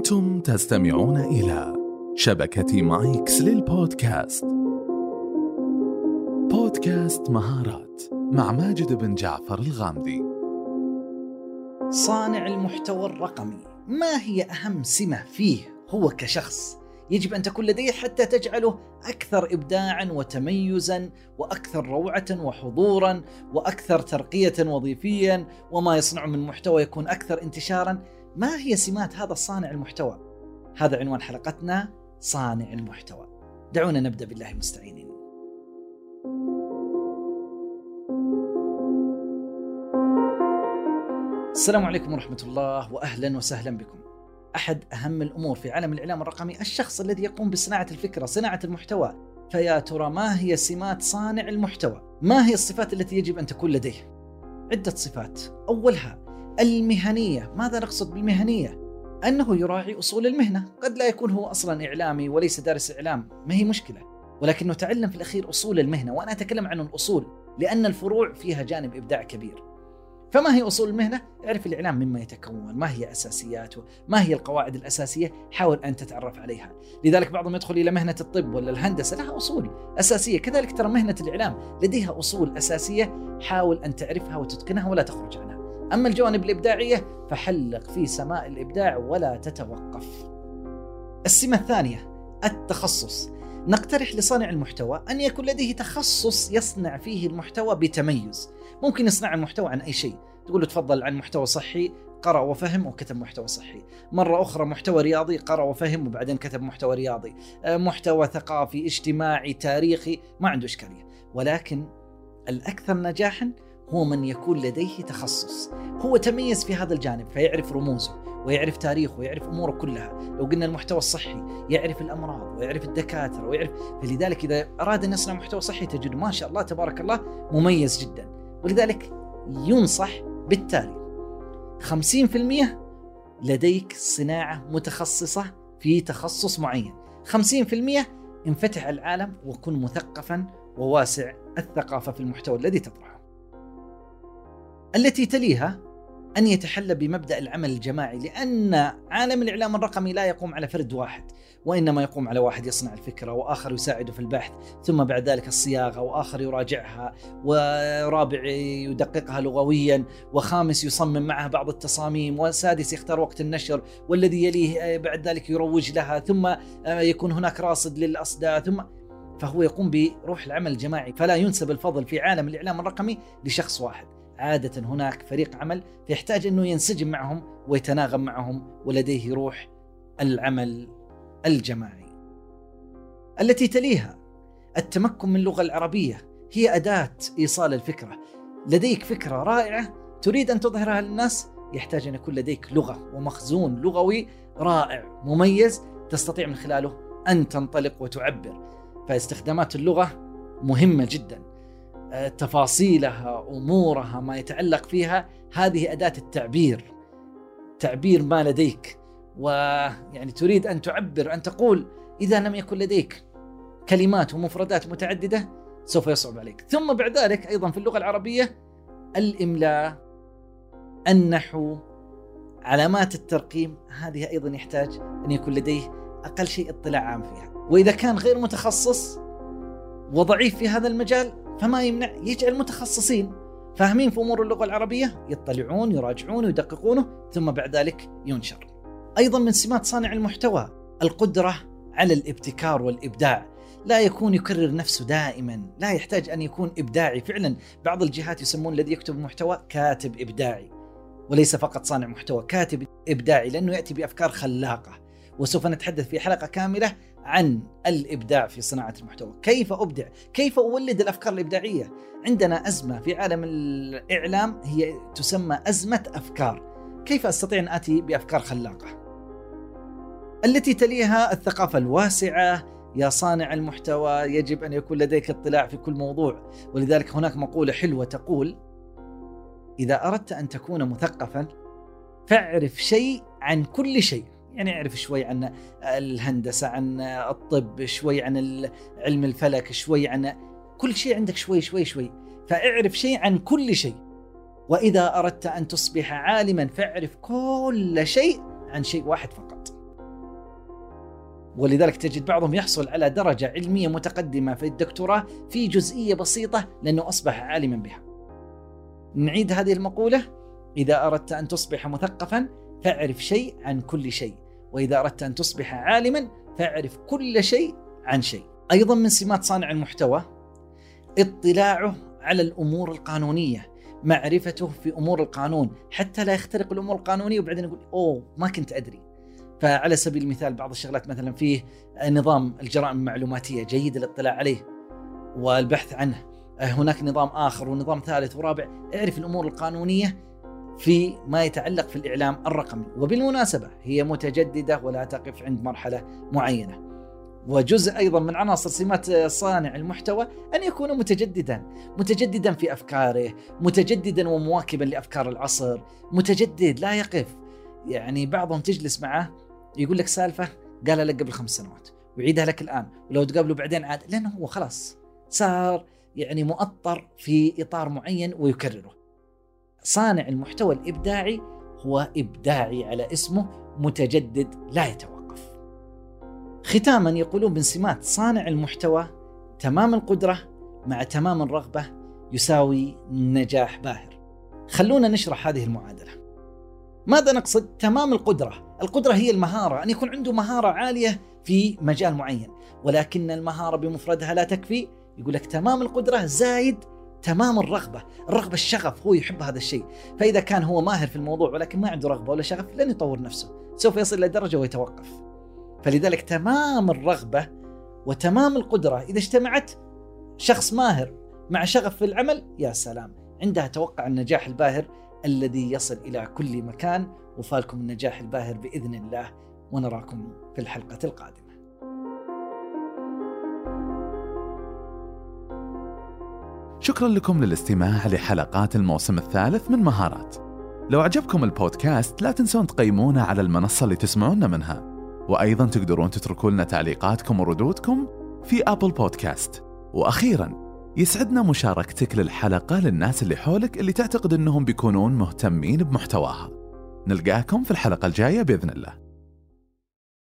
أنتم تستمعون إلى شبكة مايكس للبودكاست. بودكاست مهارات مع ماجد بن جعفر الغامدي. صانع المحتوى الرقمي. ما هي أهم سمة فيه هو كشخص؟ يجب أن تكون لديه حتى تجعله أكثر إبداعا وتميزا وأكثر روعة وحضورا وأكثر ترقية وظيفيا وما يصنع من محتوى يكون أكثر انتشارا. ما هي سمات هذا الصانع المحتوى؟ هذا عنوان حلقتنا صانع المحتوى. دعونا نبدأ بالله مستعينين السلام عليكم ورحمة الله وأهلا وسهلا بكم. أحد أهم الأمور في عالم الإعلام الرقمي الشخص الذي يقوم بصناعة الفكرة صناعة المحتوى. فيا ترى ما هي سمات صانع المحتوى؟ ما هي الصفات التي يجب أن تكون لديه؟ عدة صفات. أولها المهنية. ماذا نقصد بالمهنية؟ أنه يراعي أصول المهنة. قد لا يكون هو أصلا إعلامي وليس دارس إعلام. ما هي مشكلة؟ ولكنه تعلم في الأخير أصول المهنة وأنا أتكلم عن الأصول لأن الفروع فيها جانب إبداع كبير. فما هي أصول المهنة؟ اعرف الإعلام مما يتكون ما هي أساسياته ما هي القواعد الأساسية؟ حاول أن تتعرف عليها. لذلك بعضهم يدخل إلى مهنة الطب ولا الهندسة. لها أصول أساسية. كذلك ترى مهنة الإعلام لديها أصول أساسية. حاول أن تعرفها وتتقنها ولا تخرج عنها. أما الجوانب الإبداعية فحلق في سماء الإبداع ولا تتوقف. السمة الثانية التخصص. نقترح لصانع المحتوى أن يكون لديه تخصص يصنع فيه المحتوى بتميز. ممكن يصنع المحتوى عن أي شيء. تقول له تفضل عن محتوى صحي قرأ وفهم وكتب محتوى صحي. مرة أخرى محتوى رياضي قرأ وفهم وبعدين كتب محتوى رياضي. آه، محتوى ثقافي اجتماعي تاريخي ما عنده إشكالية. ولكن الأكثر نجاحا هو من يكون لديه تخصص. هو تميز في هذا الجانب فيعرف رموزه ويعرف تاريخه ويعرف أموره كلها، لو قلنا المحتوى الصحي يعرف الأمراض ويعرف الدكاترة ويعرف فلذلك إذا أراد أن يصنع محتوى صحي تجد ما شاء الله تبارك الله مميز جدا، ولذلك ينصح بالتالي. 50% لديك صناعة متخصصة في تخصص معين، 50% انفتح العالم وكن مثقفا وواسع الثقافة في المحتوى الذي تطرحه. التي تليها أن يتحلى بمبدأ العمل الجماعي لأن عالم الإعلام الرقمي لا يقوم على فرد واحد وإنما يقوم على واحد يصنع الفكرة وآخر يساعده في البحث ثم بعد ذلك الصياغة وآخر يراجعها ورابع يدققها لغويا وخامس يصمم معها بعض التصاميم وسادس يختار وقت النشر والذي يليه بعد ذلك يروج لها ثم يكون هناك راصد للأصداء ثم فهو يقوم بروح العمل الجماعي. فلا ينسب الفضل في عالم الإعلام الرقمي لشخص واحد. عادة هناك فريق عمل فيحتاج أنه ينسجم معهم ويتناغم معهم ولديه روح العمل الجماعي. التي تليها التمكن من اللغة العربية هي أداة إيصال الفكرة. لديك فكرة رائعة تريد أن تظهرها للناس يحتاج أن يكون لديك لغة ومخزون لغوي رائع مميز تستطيع من خلاله أن تنطلق وتعبر. فاستخدامات اللغة مهمة جدا. تفاصيلها أمورها ما يتعلق فيها هذه أداة التعبير تعبير ما لديك. ويعني تريد أن تعبر أن تقول إذا لم يكن لديك كلمات ومفردات متعددة سوف يصعب عليك. ثم بعد ذلك أيضا في اللغة العربية الإملاء النحو علامات الترقيم هذه أيضا يحتاج أن يكون لديه أقل شيء اطلاع عام فيها. وإذا كان غير متخصص وضعيف في هذا المجال فما يمنع يجعل متخصصين فاهمين في أمور اللغة العربية يطلعون يراجعون ويدققونه ثم بعد ذلك ينشر. أيضا من سمات صانع المحتوى القدرة على الابتكار والإبداع، لا يكون يكرر نفسه دائما، لا يحتاج أن يكون إبداعي، فعلا بعض الجهات يسمون الذي يكتب محتوى كاتب إبداعي. وليس فقط صانع محتوى، كاتب إبداعي لأنه يأتي بأفكار خلاقة. وسوف نتحدث في حلقة كاملة عن الإبداع في صناعة المحتوى، كيف أبدع؟ كيف أولد الأفكار الإبداعية؟ عندنا أزمة في عالم الإعلام هي تسمى أزمة أفكار. كيف أستطيع أن آتي بأفكار خلاقة؟ التي تليها الثقافة الواسعة، يا صانع المحتوى يجب أن يكون لديك اطلاع في كل موضوع، ولذلك هناك مقولة حلوة تقول: إذا أردت أن تكون مثقفا فاعرف شيء عن كل شيء. يعني أعرف شوي عن الهندسة عن الطب شوي عن علم الفلك شوي عن كل شيء عندك شوي شوي شوي. فأعرف شيء عن كل شيء. وإذا أردت أن تصبح عالما فأعرف كل شيء عن شيء واحد فقط. ولذلك تجد بعضهم يحصل على درجة علمية متقدمة في الدكتوراه في جزئية بسيطة لأنه أصبح عالما بها. نعيد هذه المقولة. إذا أردت أن تصبح مثقفا فاعرف شيء عن كل شيء. وإذا أردت أن تصبح عالما فاعرف كل شيء عن شيء. أيضا من سمات صانع المحتوى اطلاعه على الأمور القانونية معرفته في أمور القانون. حتى لا يخترق الأمور القانونية وبعدين يقول أوه ما كنت أدري. فعلى سبيل المثال بعض الشغلات مثلا فيه نظام الجرائم المعلوماتية جيد الاطلاع عليه والبحث عنه. هناك نظام آخر ونظام ثالث ورابع. اعرف الأمور القانونية في ما يتعلق في الإعلام الرقمي. وبالمناسبة هي متجددة ولا تقف عند مرحلة معينة. وجزء أيضا من عناصر سمات صانع المحتوى أن يكون متجددا، متجددا في أفكاره، متجددا ومواكبا لأفكار العصر، متجدد لا يقف. يعني بعضهم تجلس معه يقول لك سالفة قالها لك قبل خمس سنوات. ويعيدها لك الآن. ولو تقابله بعدين عاد لأنه هو خلاص صار يعني مؤطر في إطار معين ويكرره. صانع المحتوى الإبداعي هو إبداعي على اسمه متجدد لا يتوقف. ختاما يقولون من سمات صانع المحتوى تمام القدرة مع تمام الرغبة يساوي نجاح باهر. خلونا نشرح هذه المعادلة. ماذا نقصد؟ تمام القدرة، القدرة هي المهارة، أن يكون عنده مهارة عالية في مجال معين، ولكن المهارة بمفردها لا تكفي، يقول لك تمام القدرة زايد تمام الرغبة الرغبة الشغف هو يحب هذا الشيء. فإذا كان هو ماهر في الموضوع ولكن ما عنده رغبة ولا شغف لن يطور نفسه سوف يصل إلى درجة ويتوقف. فلذلك تمام الرغبة وتمام القدرة إذا اجتمعت شخص ماهر مع شغف في العمل يا سلام. عندها توقع النجاح الباهر الذي يصل إلى كل مكان وفالكم النجاح الباهر بإذن الله ونراكم في الحلقة القادمة. شكرا لكم للاستماع لحلقات الموسم الثالث من مهارات. لو عجبكم البودكاست لا تنسون تقيمونا على المنصة اللي تسمعونا منها. وأيضا تقدرون تتركوا لنا تعليقاتكم وردودكم في أبل بودكاست. وأخيرا يسعدنا مشاركتك للحلقة للناس اللي حولك اللي تعتقد أنهم بيكونون مهتمين بمحتواها. نلقاكم في الحلقة الجاية بإذن الله.